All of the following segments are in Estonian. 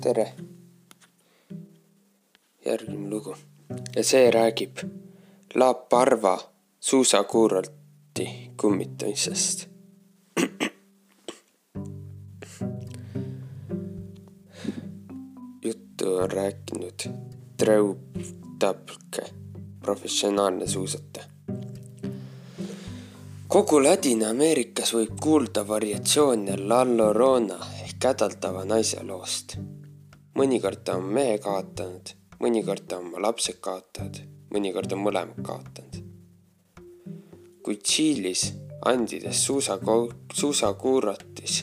tere. järgmine lugu ja see räägib La Parva suusakuurorti kummitamisest. juttu on rääkinud Treu Tapke, professionaalne suusataja. kogu Ladina-Ameerikas võib kuulda variatsioone La Llorona ehk hädaldava naise loost. Mõnikord ta on mehe kaotanud, mõnikord on oma lapsed kaotanud, mõnikord on mõlemad kaotanud. kuid Tšiilis Andides suusako-, suusakuuratis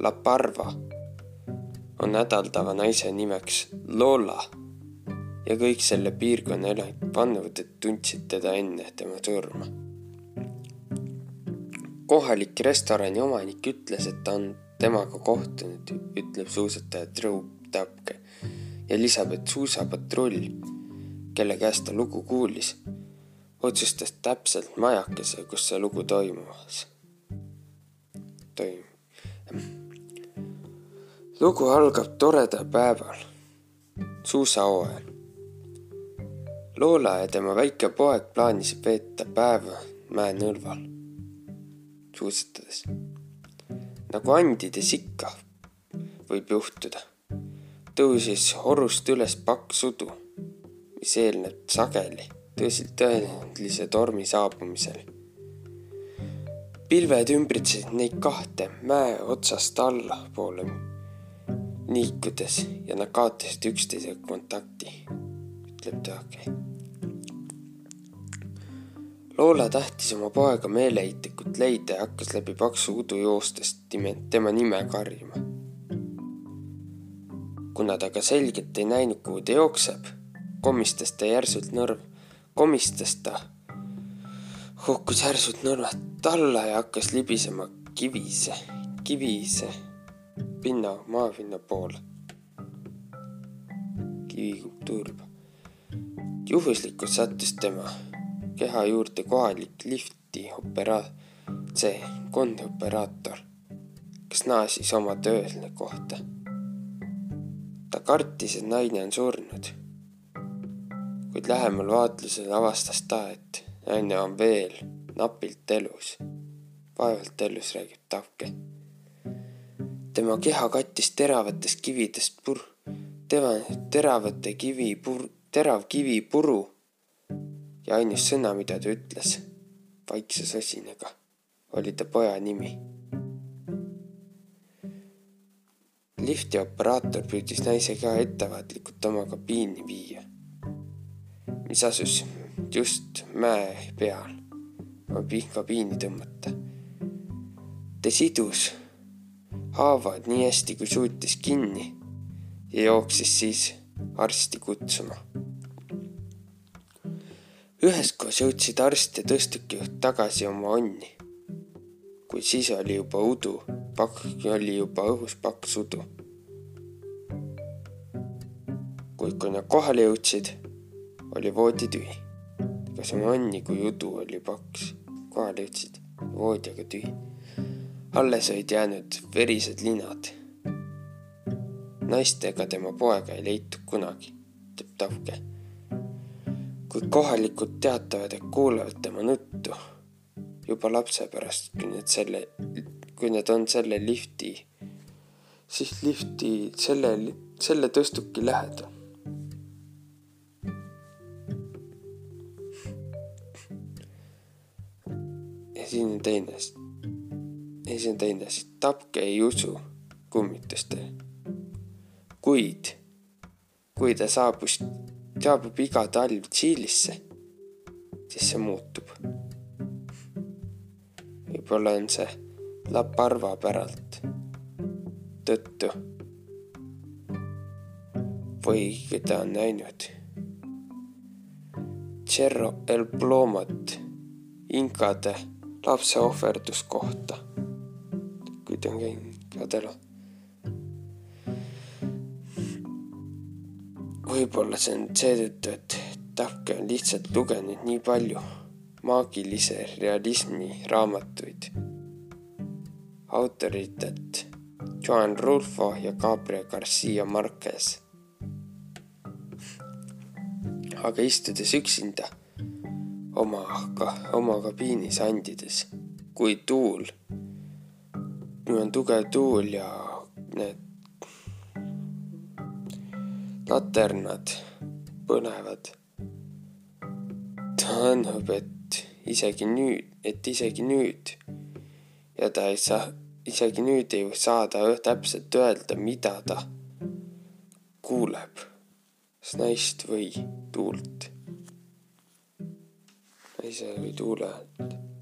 La Parva on hädaldava naise nimeks Lola ja kõik selle piirkonna elanikud pannud, et tundsid teda enne tema surma. kohalik restorani omanik ütles, et ta on temaga kohtunud, ütleb suusataja Drew Tapke ja lisab, et suusapatrull, kelle käest ta lugu kuulis, otsustas täpselt majakese, kus see lugu toimumas, toimub. lugu algab toredal päeval, suusahooajal. Loola ja tema väike poeg plaanisid veeta päeva mäenõlval suusatades. nagu andides ikka võib juhtuda, tõusis orust üles paks udu, mis eelneb sageli tõsiselt tõenäolise tormi saabumisel. pilved ümbritsesid neid kahte mäe otsast allapoole liikudes ja nad kaotasid üksteisega kontakti, ütleb Tõake. Loola tahtis oma poega meeleheitlikult leida ja hakkas läbi paksu udu joostes tema nime karjuma. Kuna ta ka selgelt ei näinud, kuhu ta jookseb, komistas ta järsult nõrv, komistas ta, hukkus järsult nõrvalt alla ja hakkas libisema kivise, kivise pinna, maapinna poole. kivi kukub turba. juhuslikult sattus tema keha juurde kohalik lifti opera-, see kondoperaator, kes naasis oma tööle kohta. Ta kartis, et naine on surnud. kuid lähemal vaatlusel avastas ta, et naine on veel napilt elus. vaevalt elus, räägib Tavke. tema keha kattis teravatest kividest pur-, tema teravate kivi pur-, terav kivipuru ja ainus sõna, mida ta ütles vaikse sosinaga, oli ta poja nimi. Lifti operaator püüdis naise keha ettevaatlikult oma kabiini viia, mis asus just mäe peal, kabiini tõmmata. ta sidus haavad nii hästi, kui suutis kinni ja jooksis siis arsti kutsuma üheskoos jõudsid arst ja tõstukijuht tagasi oma onni. kuid siis oli juba udu, pakk oli juba õhus paks udu. kuid kui nad kohale jõudsid, oli voodi tühi. kas oma onni kui udu oli paks, kohale jõudsid, voodi aga tühi. alles olid jäänud verised linad. naist ega tema poega ei leitud kunagi, ütleb Tavke kuid kohalikud teatavad, et kuulevad tema nuttu juba lapse pärast, kui need selle, kui need on selle lifti, siis lifti selle, selle tõstuki lähedal. ja siin on teine, ja siin on teine asi, tapke ei usu kummitustele. kuid kui ta saabus saabub iga talv Tšiilisse, siis see muutub. võib-olla on see La Parva päralt. Tõttu. Või ta on näinud. Cerro El Plomot inkade lapseohverduskohta, kui ta on käinud inkadel võib-olla see on seetõttu, et Tahke on lihtsalt lugenud nii palju maagilise realismi raamatuid autoritelt Juan Rulfo ja Gabriel Garcia Marquez. aga istudes üksinda oma, oma kabiinis andides, kui tuul, nüüd on tugev tuul ja need laternad põlevad. annab, et isegi nüüd, et isegi nüüd ja ta ei saa, isegi nüüd ei saa ta täpselt öelda, mida ta kuuleb, kas naist või tuult. naise või tuule häält